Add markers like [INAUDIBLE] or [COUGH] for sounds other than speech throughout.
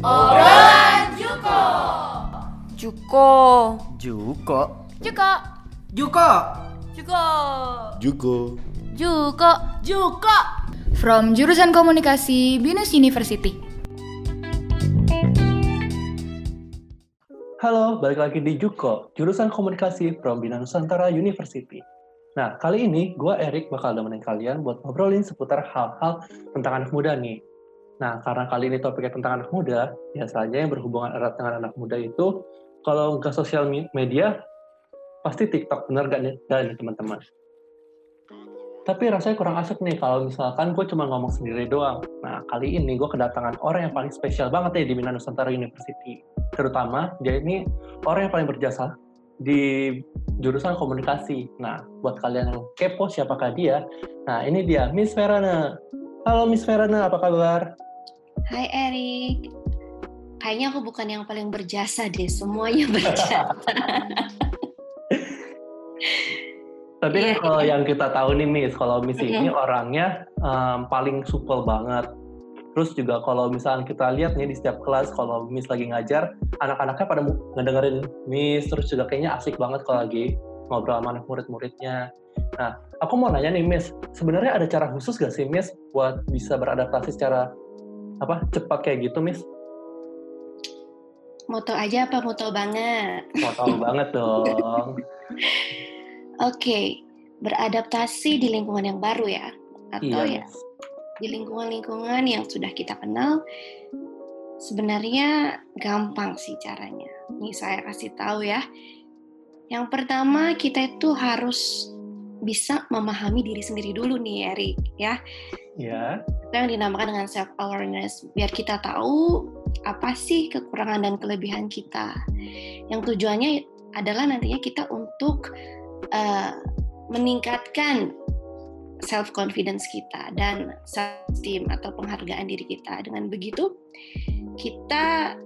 Obrolan Juko. Juko. Juko. Juko. Juko. Juko. Juko. Juko. Juko. From jurusan komunikasi Binus University. Halo, balik lagi di Juko, jurusan komunikasi from Bina Nusantara University. Nah, kali ini gue Erik bakal nemenin kalian buat ngobrolin seputar hal-hal tentang anak muda nih. Nah, karena kali ini topiknya tentang anak muda, biasanya yang berhubungan erat dengan anak muda itu, kalau nggak sosial media, pasti TikTok, bener gak nih, teman-teman? Tapi rasanya kurang asik nih kalau misalkan gue cuma ngomong sendiri doang. Nah, kali ini gue kedatangan orang yang paling spesial banget ya di Bina Nusantara University. Terutama dia ini orang yang paling berjasa di jurusan komunikasi. Nah, buat kalian yang kepo siapakah dia, nah ini dia, Miss Verana. Halo Miss Verana, apa kabar? Hai Erik. Kayaknya aku bukan yang paling berjasa deh, semuanya [LAUGHS] berjasa. Tapi kan Iya, kalau yang kita tahu nih Miss, kalau Miss ini Mhm. orangnya em, paling supel banget. Terus juga kalau misalnya kita lihat nih di setiap kelas, kalau Miss lagi ngajar, anak-anaknya pada ngedengerin Miss, terus juga kayaknya asik banget kalau lagi ngobrol sama anak murid-muridnya. Nah, aku mau nanya nih Miss, sebenarnya ada cara khusus gak sih Miss buat bisa beradaptasi secara apa cepat kayak gitu Miss? Moto aja apa moto banget? Tahu banget dong. [LAUGHS] Oke, beradaptasi di lingkungan yang baru ya, atau iya ya di lingkungan-lingkungan yang sudah kita kenal. Sebenarnya gampang sih caranya. Nih saya kasih tahu ya. Yang pertama kita itu harus bisa memahami diri sendiri dulu nih Erik ya. Iya. itu yang dinamakan dengan self awareness biar kita tahu apa sih kekurangan dan kelebihan kita yang tujuannya adalah nantinya kita untuk eh, meningkatkan self confidence kita dan self esteem atau penghargaan diri kita dengan begitu kita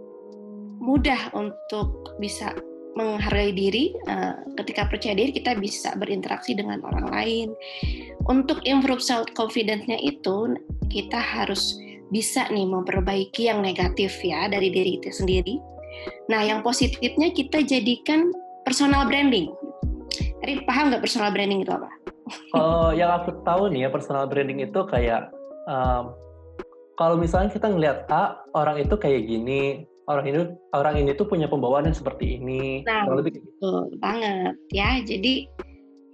mudah untuk bisa menghargai diri eh, ketika percaya diri kita bisa berinteraksi dengan orang lain untuk improve self confidence-nya itu kita harus bisa nih memperbaiki yang negatif ya dari diri itu sendiri. Nah, yang positifnya kita jadikan personal branding. Jadi paham nggak personal branding itu apa? Kalau yang aku tahu nih ya personal branding itu kayak um, kalau misalnya kita ngelihat A orang itu kayak gini, orang ini orang ini tuh punya pembawaan yang seperti ini, Nah. lebih gitu. Betul banget ya. Jadi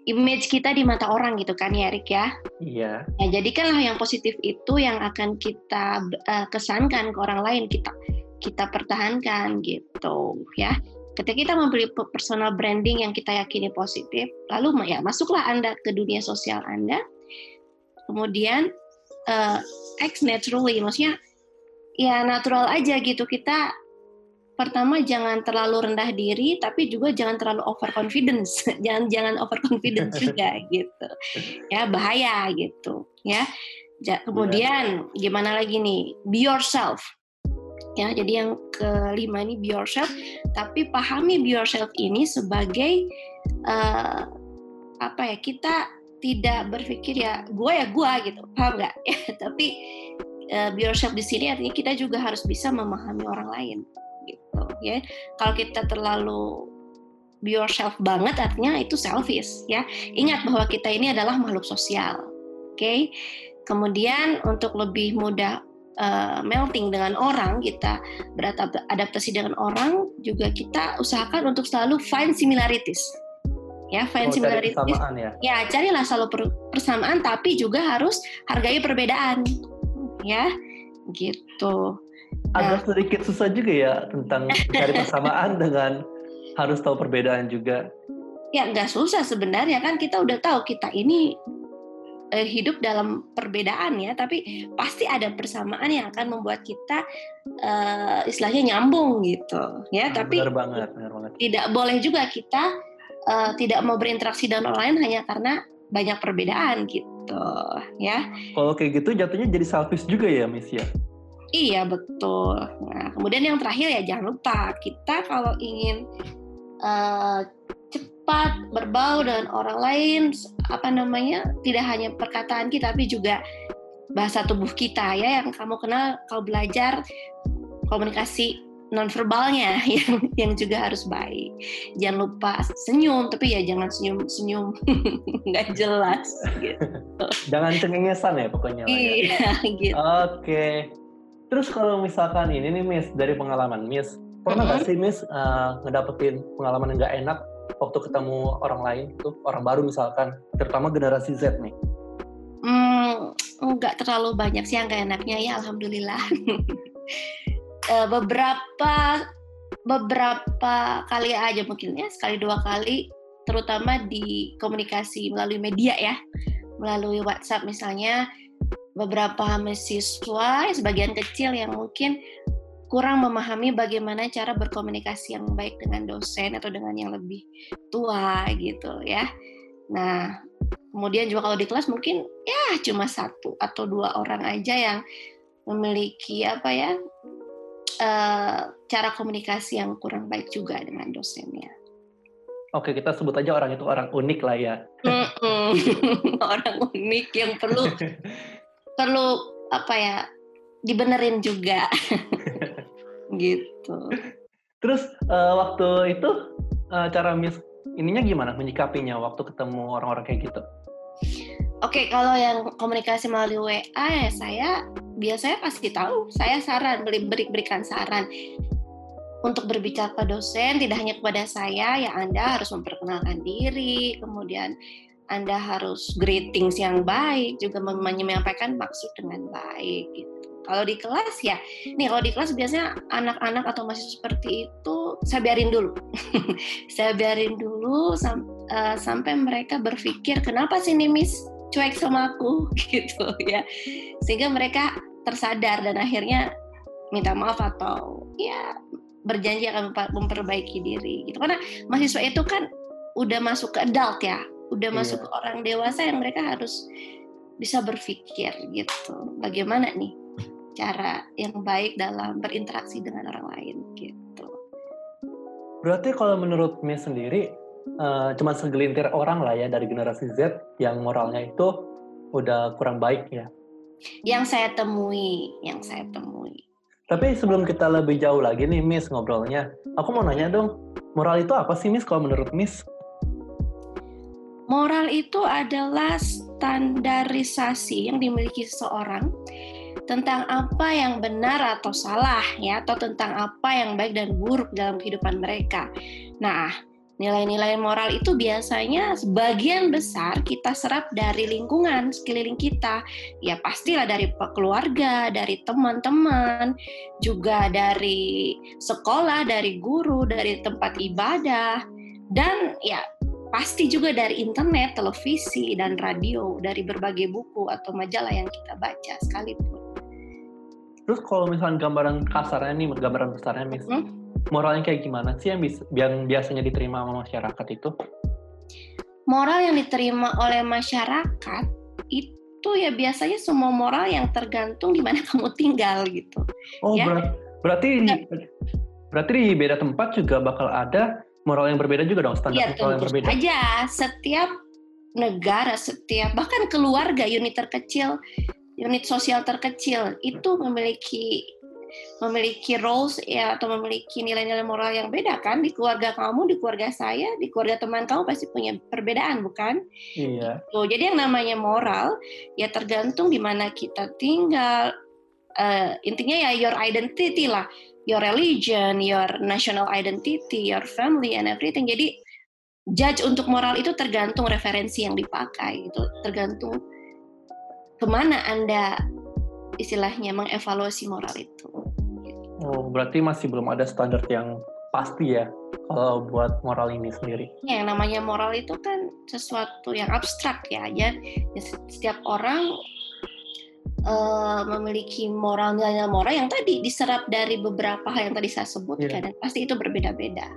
image kita di mata orang gitu kan ya, Erik ya. Iya, Nah, jadikanlah yang positif itu yang akan kita eh, kesankan ke orang lain kita kita pertahankan gitu ya. Ketika kita membeli pe- personal branding yang kita yakini positif, lalu ya masuklah Anda ke dunia sosial Anda. Kemudian eh, act naturally, maksudnya ya natural aja gitu. Kita pertama jangan terlalu rendah diri, tapi juga jangan terlalu overconfidence. [LAUGHS] jangan jangan overconfidence [LAUGHS] juga gitu. Ya bahaya gitu. Ya. Ja- Kemudian gimana lagi nih? Be yourself. Ya, jadi yang kelima ini be yourself, tapi pahami be yourself ini sebagai eh, apa ya? Kita tidak berpikir ya gue ya gue gitu, paham nggak? [LAUGHS] Ya, tapi eh, be yourself di sini artinya kita juga harus bisa memahami orang lain gitu ya. Kalau kita terlalu be yourself banget artinya itu selfish ya. Ingat bahwa kita ini adalah makhluk sosial. Oke. Kemudian untuk lebih mudah uh, melting dengan orang, kita beradaptasi dengan orang, juga kita usahakan untuk selalu find similarities. Ya, find Oh, cari similarities. persamaan ya. Ya, carilah selalu per- persamaan tapi juga harus hargai perbedaan. Ya, gitu. Agak sedikit susah juga ya tentang cari persamaan [LAUGHS] dengan harus tahu perbedaan juga. Ya, nggak susah sebenarnya kan kita udah tahu kita ini eh, hidup dalam perbedaan ya, tapi pasti ada persamaan yang akan membuat kita eh, istilahnya nyambung gitu, ya. Tapi benar banget, benar banget. tidak boleh juga kita eh, tidak mau berinteraksi dengan orang lain hanya karena banyak perbedaan gitu, ya. Kalau kayak gitu jatuhnya jadi selfish juga ya, Miss ya. Iya betul. Nah, kemudian yang terakhir ya jangan lupa kita kalau ingin eh, cepat berbau dengan orang lain, apa namanya, tidak hanya perkataan kita tapi juga bahasa tubuh kita ya yang kamu kenal kalau belajar komunikasi nonverbalnya [LAUGHS] yang yang juga harus baik. Jangan lupa senyum, tapi ya jangan senyum senyum [LAUGHS] nggak jelas. Gitu. Jangan cengengesan ya pokoknya. ya. Iya, [LAUGHS] gitu. Oke. Terus kalau misalkan ini nih Miss dari pengalaman Miss, pernah nggak sih Miss uh, ngedapetin pengalaman yang nggak enak waktu ketemu orang lain tuh orang baru misalkan, terutama generasi Z nih? Hmm, nggak terlalu banyak sih yang gak enaknya ya, alhamdulillah. Eh, beberapa beberapa kali aja mungkin ya sekali dua kali, terutama di komunikasi melalui media ya, melalui WhatsApp misalnya, beberapa mahasiswa sebagian kecil yang mungkin kurang memahami bagaimana cara berkomunikasi yang baik dengan dosen atau dengan yang lebih tua gitu ya. Nah, kemudian juga kalau di kelas mungkin ya cuma satu atau dua orang aja yang memiliki apa ya eh, cara komunikasi yang kurang baik juga dengan dosennya. Oke, kita sebut aja orang itu orang unik lah ya. [LAUGHS] Orang unik yang perlu [LAUGHS] perlu apa ya dibenerin juga [LAUGHS] gitu. Terus eh, waktu itu eh, cara Miss ininya gimana menyikapinya waktu ketemu orang-orang kayak gitu? Oke, kalau yang komunikasi melalui WA ya saya biasanya pasti tahu. Saya saran, beri, beri berikan saran untuk berbicara ke dosen tidak hanya kepada saya, ya Anda harus memperkenalkan diri, kemudian Anda harus greetings yang baik, juga menyampaikan maksud dengan baik gitu. Kalau di kelas ya, nih kalau di kelas biasanya anak-anak atau mahasiswa seperti itu saya biarin dulu, [LAUGHS] saya biarin dulu sam- eh, sampai mereka berpikir kenapa sih nih Miss cuek sama aku [LAUGHS] gitu ya, sehingga mereka tersadar dan akhirnya minta maaf atau ya berjanji akan memper- memperbaiki diri gitu karena mahasiswa itu kan udah masuk ke adult ya udah Iya. masuk ke orang dewasa yang mereka harus bisa berpikir gitu bagaimana nih cara yang baik dalam berinteraksi dengan orang lain gitu Berarti kalau menurut Miss sendiri, eh, cuma segelintir orang lah ya dari generasi Z yang moralnya itu udah kurang baik ya. Yang saya temui yang saya temui Tapi sebelum kita lebih jauh lagi nih Miss ngobrolnya, aku mau nanya dong, moral itu apa sih Miss kalau menurut Miss? Moral itu adalah standarisasi yang dimiliki seseorang tentang apa yang benar atau salah ya atau tentang apa yang baik dan buruk dalam kehidupan mereka. Nah, nilai-nilai moral itu biasanya sebagian besar kita serap dari lingkungan sekeliling kita. Ya pastilah dari keluarga, dari teman-teman, juga dari sekolah, dari guru, dari tempat ibadah dan ya pasti juga dari internet, televisi, dan radio, dari berbagai buku atau majalah yang kita baca sekalipun. Terus kalau misalnya gambaran kasarnya nih, gambaran besarnya Miss, Hmm? moralnya kayak gimana sih yang, bis- yang biasanya diterima sama masyarakat itu? Moral yang diterima oleh masyarakat itu ya biasanya semua moral yang tergantung di mana [LAUGHS] kamu tinggal gitu. Oh, Ya. berarti berarti di beda tempat juga bakal ada moral yang berbeda juga dong, standar Iya moral yang berbeda. saja setiap negara, setiap bahkan keluarga unit terkecil, unit sosial terkecil itu memiliki memiliki roles ya atau memiliki nilai-nilai moral yang beda kan di keluarga kamu, di keluarga saya, di keluarga teman kamu pasti punya perbedaan bukan? Iya. Tuh, jadi yang namanya moral ya tergantung di mana kita tinggal. Eh, intinya ya your identity lah, your religion, your national identity, your family and everything. Jadi judge untuk moral itu tergantung referensi yang dipakai, itu tergantung ke mana anda istilahnya mengevaluasi moral itu. Oh, berarti masih belum ada standar yang pasti ya kalau buat moral ini sendiri. Ya, yang namanya moral itu kan sesuatu yang abstrak ya, ya Ya, setiap orang eh, memiliki moral nilai moral yang tadi diserap dari beberapa hal yang tadi saya sebutkan Iya. dan pasti itu berbeda-beda.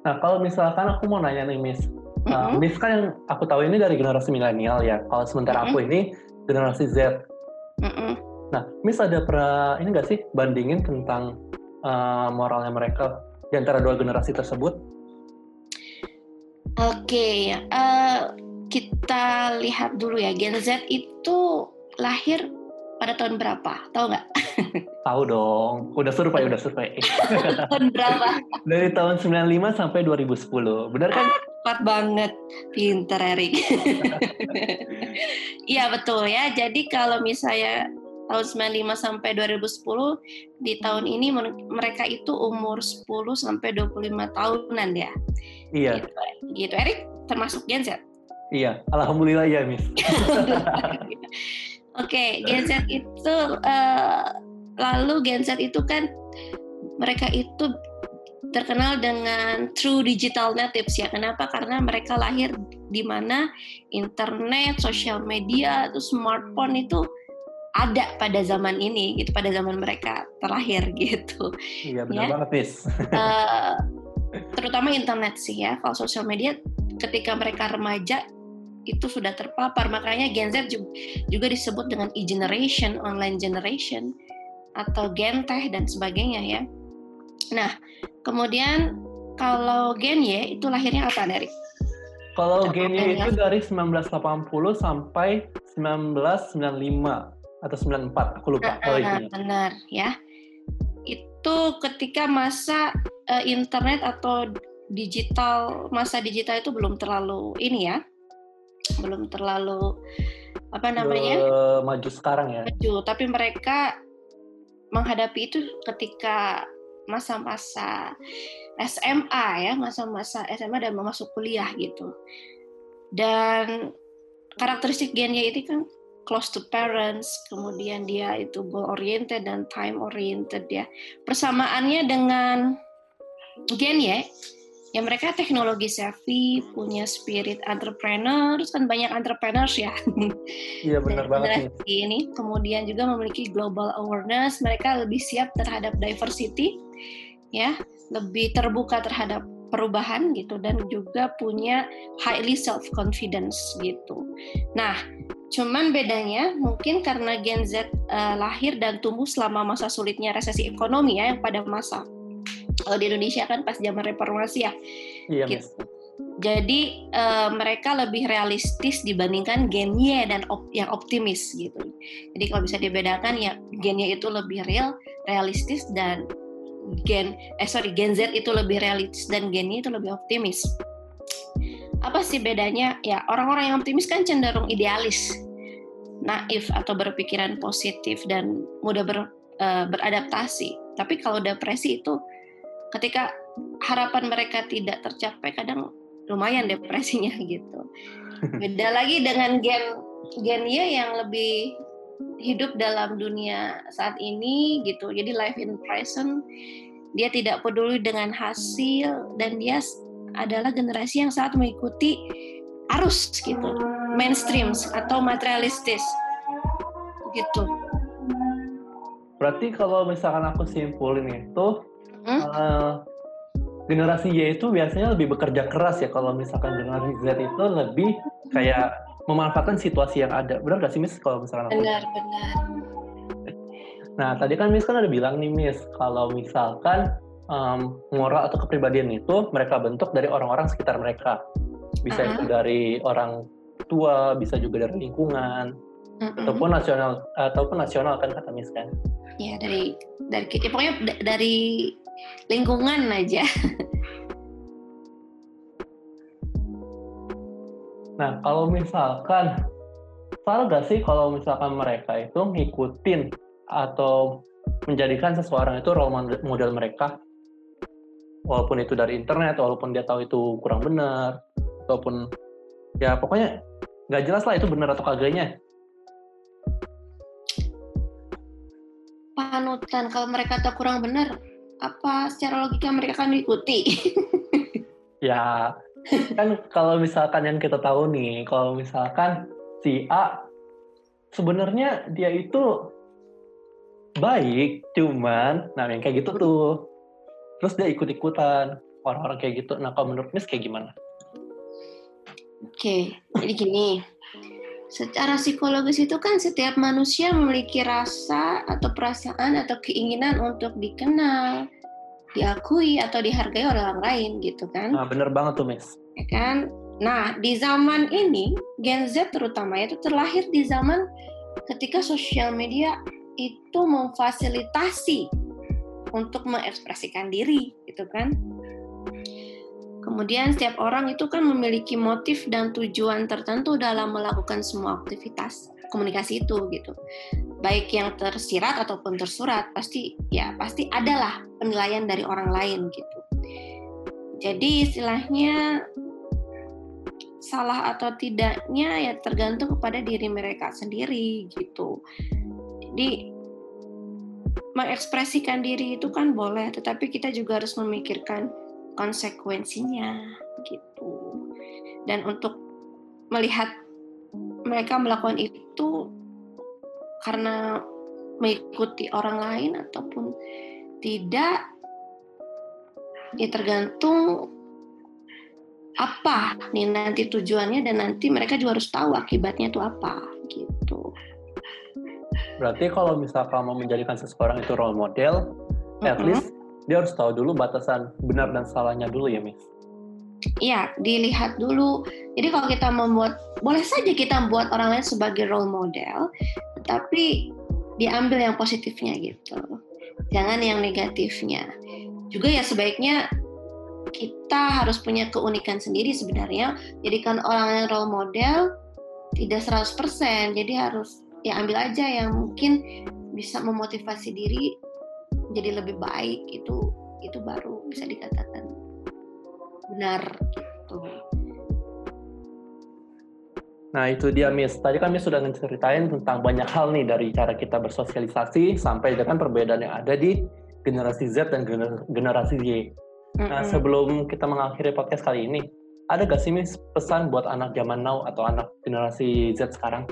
Nah, kalau misalkan aku mau nanya nih, Miss. Uh, Mm-mm. Miss kan yang aku tahu ini dari generasi milenial ya. Kalau sementara aku ini generasi Z. Mm-mm. Nah, Miss ada pernah ini nggak sih bandingin tentang uh, moralnya mereka di antara dua generasi tersebut? Oke, eh, kita lihat dulu ya Gen Z itu lahir pada pada tahun berapa? Tahu nggak? [LAUGHS] Tahu dong. Udah survei, udah survei. tahun berapa? Dari tahun 95 sampai 2010. Benar kan? Tepat banget. Pinter, Erik. [LAUGHS] Iya, betul ya. Jadi kalau misalnya tahun 95 sampai 2010 di tahun ini mereka itu umur 10 sampai 25 tahunan ya. Iya. Gitu, gitu. Erik termasuk Gen Z? Iya, alhamdulillah ya, Miss. [LAUGHS] Oke, okay, Gen Z itu uh, lalu Gen Z itu kan mereka itu terkenal dengan true digital natives ya. Kenapa? Karena mereka lahir di mana internet, sosial media, itu smartphone itu ada pada zaman ini gitu pada zaman mereka terlahir [LAUGHS] gitu. Iya benar ya. banget, uh, terutama internet sih ya. Kalau sosial media ketika mereka remaja itu sudah terpapar. Makanya Gen Z juga disebut dengan e-generation, online generation atau Gen Teh dan sebagainya ya. Nah, kemudian kalau Gen Y itu lahirnya apa dari? Kalau Gen Y itu dari 1980 sampai 1995 atau 94 aku lupa nah, nah, benar ya. Itu ketika masa uh, internet atau digital masa digital itu belum terlalu ini ya belum terlalu apa namanya? Uh, maju sekarang ya. Maju tapi mereka menghadapi itu ketika masa-masa SMA ya masa-masa SMA dan masuk kuliah gitu dan karakteristik gennya itu kan close to parents, kemudian dia itu goal oriented dan time oriented ya. Persamaannya dengan Gen ya, ya mereka teknologi savvy, punya spirit entrepreneur, kan banyak entrepreneurs ya. Iya benar banget. Ini kemudian juga memiliki global awareness, mereka lebih siap terhadap diversity, ya, lebih terbuka terhadap perubahan gitu dan juga punya highly self confidence gitu. Nah, cuman bedanya mungkin karena Gen Z uh, lahir dan tumbuh selama masa sulitnya resesi ekonomi ya yang pada masa kalau di Indonesia kan pas zaman reformasi ya. Iya, gitu. Jadi uh, mereka lebih realistis dibandingkan Gen Y dan op yang optimis gitu. Jadi kalau bisa dibedakan ya Gen Y itu lebih real, realistis dan gen eh sorry Gen Z itu lebih realistis dan Gen Y itu lebih optimis. Apa sih bedanya? Ya orang-orang yang optimis kan cenderung idealis, naif atau berpikiran positif dan mudah ber, uh, beradaptasi. Tapi kalau depresi itu ketika harapan mereka tidak tercapai kadang lumayan depresinya [LAUGHS] gitu. Beda lagi dengan gen gen Y yang lebih hidup dalam dunia saat ini gitu. Jadi life in present dia tidak peduli dengan hasil dan dia adalah generasi yang sangat mengikuti arus gitu, mainstream atau materialistis gitu. Berarti kalau misalkan aku simpulin itu hmm? uh, generasi Y itu biasanya lebih bekerja keras ya kalau misalkan generasi Z itu lebih kayak memanfaatkan situasi yang ada. Benar gak sih Miss kalau misalkan aku? Benar, benar. Nah, tadi kan Miss kan ada bilang nih Miss, kalau misalkan um, moral atau kepribadian itu mereka bentuk dari orang-orang sekitar mereka. Bisa uh -huh. itu dari orang tua, bisa juga dari lingkungan, uh -huh. ataupun nasional ataupun nasional kan kata Miss kan. Ya, dari dari ya pokoknya dari lingkungan aja. [LAUGHS] Nah, kalau misalkan salah gak sih kalau misalkan mereka itu ngikutin atau menjadikan seseorang itu role model mereka walaupun itu dari internet, walaupun dia tahu itu kurang benar, ataupun ya pokoknya nggak jelas lah itu benar atau kagaknya. Panutan kalau mereka tahu kurang benar, apa secara logika mereka akan mengikuti? [LAUGHS] ya kan kalau misalkan yang kita tahu nih, kalau misalkan si A sebenarnya dia itu baik, cuman nah yang kayak gitu tuh. Terus dia ikut-ikutan orang-orang kayak gitu. Nah, kalau menurut Miss kayak gimana? Oke, jadi gini. Secara psikologis itu kan setiap manusia memiliki rasa atau perasaan atau keinginan untuk dikenal, diakui atau dihargai oleh orang lain gitu kan. Nah, bener banget tuh, Miss. Ya kan? Nah, di zaman ini Gen Z terutama itu terlahir di zaman ketika sosial media itu memfasilitasi untuk mengekspresikan diri gitu kan kemudian setiap orang itu kan memiliki motif dan tujuan tertentu dalam melakukan semua aktivitas komunikasi itu gitu baik yang tersirat ataupun tersurat pasti ya pasti adalah penilaian dari orang lain gitu jadi istilahnya salah atau tidaknya ya tergantung kepada diri mereka sendiri gitu. Jadi mengekspresikan diri itu kan boleh, tetapi kita juga harus memikirkan konsekuensinya gitu. Dan untuk melihat mereka melakukan itu karena mengikuti orang lain ataupun tidak ya tergantung apa nih nanti tujuannya dan nanti mereka juga harus tahu akibatnya itu apa gitu. Berarti kalau misalkan mau menjadikan seseorang itu role model, mm-hmm. at least dia harus tahu dulu batasan benar dan salahnya dulu ya, Miss. Iya, dilihat dulu. Jadi kalau kita membuat, boleh saja kita membuat orang lain sebagai role model, tapi diambil yang positifnya gitu. Jangan yang negatifnya. Juga ya sebaiknya kita harus punya keunikan sendiri sebenarnya. Jadikan orang yang role model tidak 100%, jadi harus ya ambil aja yang mungkin bisa memotivasi diri jadi lebih baik itu itu baru bisa dikatakan benar gitu. Nah itu dia Miss. Tadi kan Miss sudah ngeceritain tentang banyak hal nih dari cara kita bersosialisasi sampai dengan perbedaan yang ada di generasi Z dan generasi Y. Nah, sebelum kita mengakhiri podcast kali ini, ada gak sih Miss pesan buat anak zaman now atau anak generasi Z sekarang?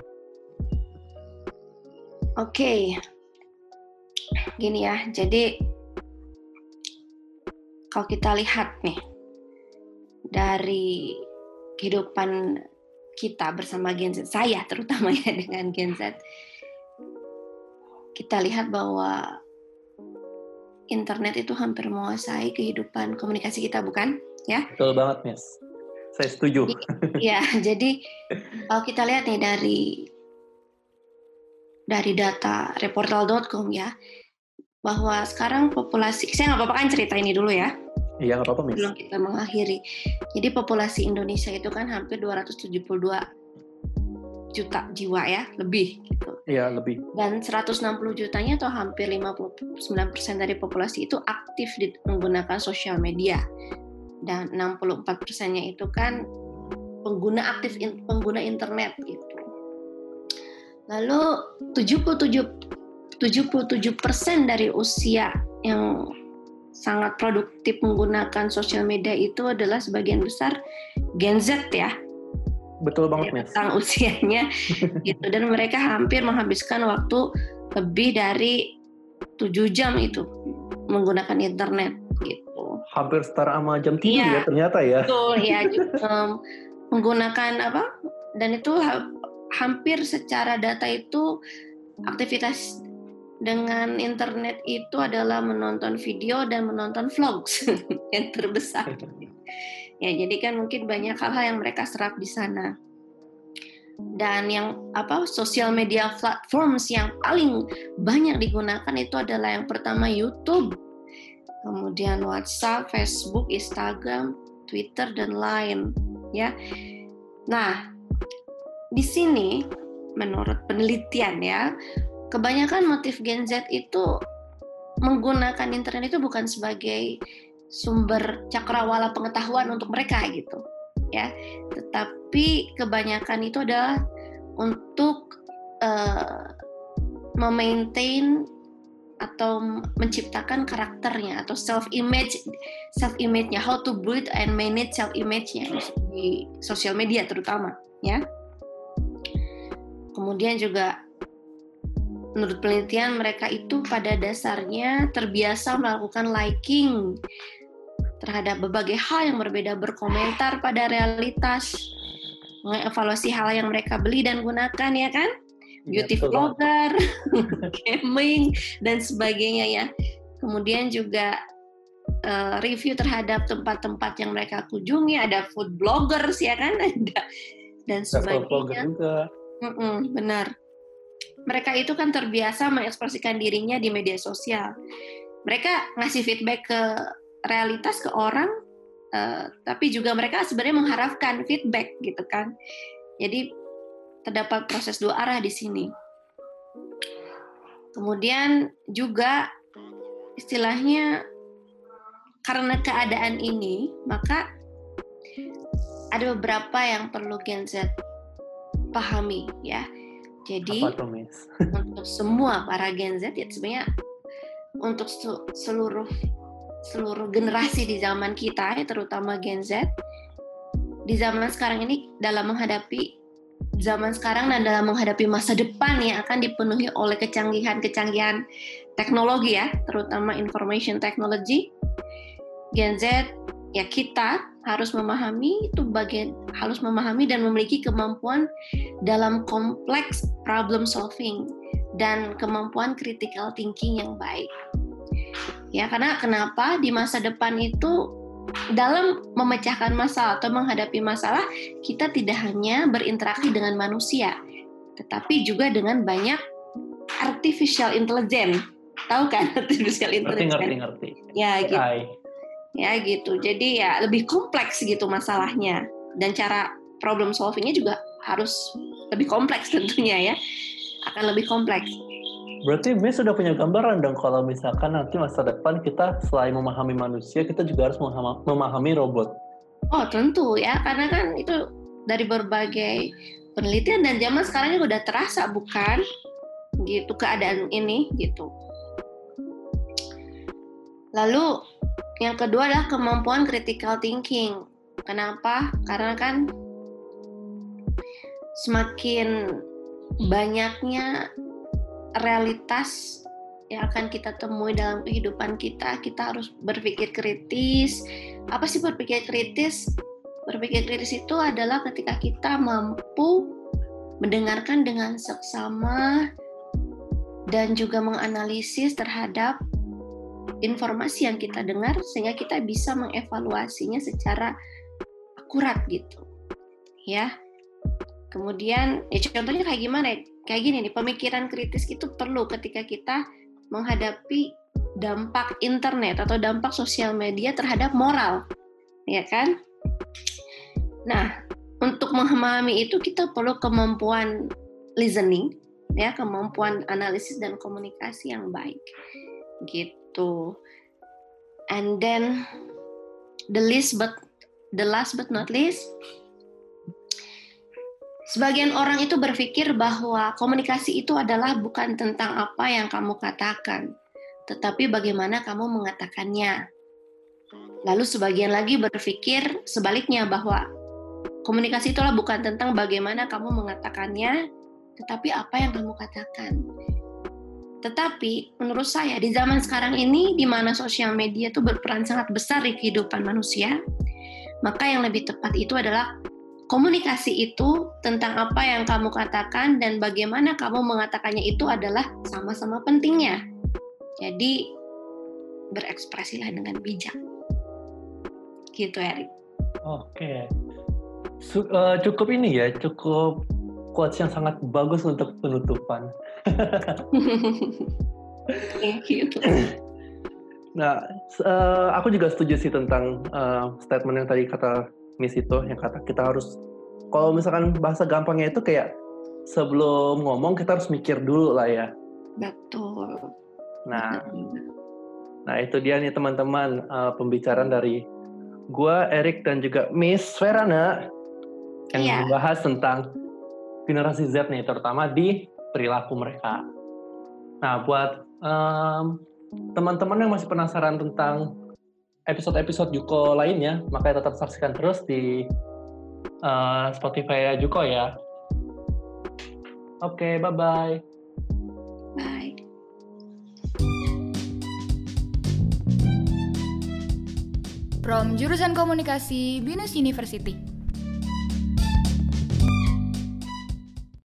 Oke, okay. gini ya. Jadi kalau kita lihat nih dari kehidupan kita bersama Gen Z, saya terutama ya dengan Gen Z, kita lihat bahwa internet itu hampir menguasai kehidupan komunikasi kita, bukan? Ya. Betul banget, Miss. Saya setuju. Ya, [LAUGHS] jadi kalau kita lihat nih dari dari data reportal.com ya, bahwa sekarang populasi, saya nggak apa-apa kan cerita ini dulu ya. Iya, nggak apa-apa, Miss. Belum kita mengakhiri. Jadi populasi Indonesia itu kan hampir 272 juta jiwa ya, lebih gitu. Iya, lebih. Dan 160 jutanya atau hampir 59% dari populasi itu aktif di, menggunakan sosial media. Dan 64 persennya itu kan pengguna aktif in, pengguna internet gitu. Lalu 77 77 persen dari usia yang sangat produktif menggunakan sosial media itu adalah sebagian besar Gen Z ya Betul banget, Miss. Tentang usianya [LAUGHS] gitu dan mereka hampir menghabiskan waktu lebih dari tujuh jam itu menggunakan internet gitu. Hampir setara sama jam tidur ya, ya ternyata ya. Betul [LAUGHS] ya um, menggunakan apa? Dan itu ha hampir secara data itu aktivitas dengan internet itu adalah menonton video dan menonton vlogs [LAUGHS] yang terbesar. [LAUGHS] Ya, jadi kan mungkin banyak hal-hal yang mereka serap di sana. Dan yang apa sosial media platforms yang paling banyak digunakan itu adalah yang pertama YouTube, kemudian WhatsApp, Facebook, Instagram, Twitter dan lain, ya. Nah, di sini menurut penelitian ya, kebanyakan motif Gen Z itu menggunakan internet itu bukan sebagai sumber cakrawala pengetahuan untuk mereka gitu ya. Tetapi kebanyakan itu adalah untuk uh, memaintain atau menciptakan karakternya atau self image self image-nya how to build and manage self image-nya di sosial media terutama ya. Kemudian juga menurut penelitian mereka itu pada dasarnya terbiasa melakukan liking terhadap berbagai hal yang berbeda, berkomentar pada realitas, mengevaluasi hal yang mereka beli dan gunakan ya kan? Iya, Beauty ya, vlogger, [LAUGHS] gaming dan sebagainya ya. Kemudian juga uh, review terhadap tempat-tempat yang mereka kunjungi, ada food bloggers ya kan, [LAUGHS] ada dan sebagainya. juga. Mm -mm, benar. Mereka itu kan terbiasa mengekspresikan dirinya di media sosial. Mereka ngasih feedback ke realitas ke orang, uh, tapi juga mereka sebenarnya mengharapkan feedback gitu kan. Jadi terdapat proses dua arah di sini. Kemudian juga istilahnya karena keadaan ini, maka ada beberapa yang perlu Gen Z pahami ya. Jadi untuk semua para Gen Z ya sebenarnya untuk seluruh seluruh generasi di zaman kita ya terutama Gen Z di zaman sekarang ini dalam menghadapi zaman sekarang dan dalam menghadapi masa depan yang akan dipenuhi oleh kecanggihan-kecanggihan teknologi ya, terutama information technology. Gen Z ya kita harus memahami itu bagian harus memahami dan memiliki kemampuan dalam kompleks problem solving dan kemampuan critical thinking yang baik. Ya, karena kenapa di masa depan itu dalam memecahkan masalah atau menghadapi masalah, kita tidak hanya berinteraksi dengan manusia, tetapi juga dengan banyak artificial intelligence. Tahu kan [LAUGHS] artificial intelligence? Ngerti, ngerti, ngerti. Ya, gitu. Ya, gitu. Jadi ya lebih kompleks gitu masalahnya. Dan cara problem solvingnya juga harus lebih kompleks [LAUGHS] tentunya ya. Akan lebih kompleks. Berarti Miss sudah punya gambaran dong kalau misalkan nanti masa depan kita selain memahami manusia, kita juga harus memahami robot. Oh tentu ya, karena kan itu dari berbagai penelitian dan zaman sekarang juga udah terasa bukan gitu keadaan ini gitu. Lalu yang kedua adalah kemampuan critical thinking. Kenapa? Karena kan semakin banyaknya realitas yang akan kita temui dalam kehidupan kita, kita harus berpikir kritis. Apa sih berpikir kritis? Berpikir kritis itu adalah ketika kita mampu mendengarkan dengan seksama dan juga menganalisis terhadap informasi yang kita dengar sehingga kita bisa mengevaluasinya secara akurat gitu. Ya. Kemudian ya contohnya kayak gimana ya? kayak gini nih pemikiran kritis itu perlu ketika kita menghadapi dampak internet atau dampak sosial media terhadap moral ya kan nah untuk memahami itu kita perlu kemampuan listening ya kemampuan analisis dan komunikasi yang baik gitu and then the least but the last but not least Sebagian orang itu berpikir bahwa komunikasi itu adalah bukan tentang apa yang kamu katakan, tetapi bagaimana kamu mengatakannya. Lalu sebagian lagi berpikir sebaliknya bahwa komunikasi itulah bukan tentang bagaimana kamu mengatakannya, tetapi apa yang kamu katakan. Tetapi menurut saya di zaman sekarang ini di mana sosial media itu berperan sangat besar di kehidupan manusia, maka yang lebih tepat itu adalah komunikasi itu tentang apa yang kamu katakan dan bagaimana kamu mengatakannya itu adalah sama-sama pentingnya. Jadi berekspresilah dengan bijak. Gitu, Erik. Oke. uh, cukup ini ya, cukup quotes yang sangat bagus untuk penutupan. Thank you. Nah, uh, aku juga setuju sih tentang uh, statement yang tadi kata Miss itu yang kata kita harus kalau misalkan bahasa gampangnya itu kayak sebelum ngomong kita harus mikir dulu lah ya. Betul. Nah, nah itu dia nih teman-teman uh, pembicaraan dari gua Erik dan juga Miss Verana yang yeah. membahas tentang generasi Z nih terutama di perilaku mereka. Nah, buat um, teman-teman yang masih penasaran tentang episode-episode Juko lainnya, makanya tetap saksikan terus di uh, Spotify Juko ya. Oke, okay, bye-bye. Bye. From Jurusan Komunikasi Binus University.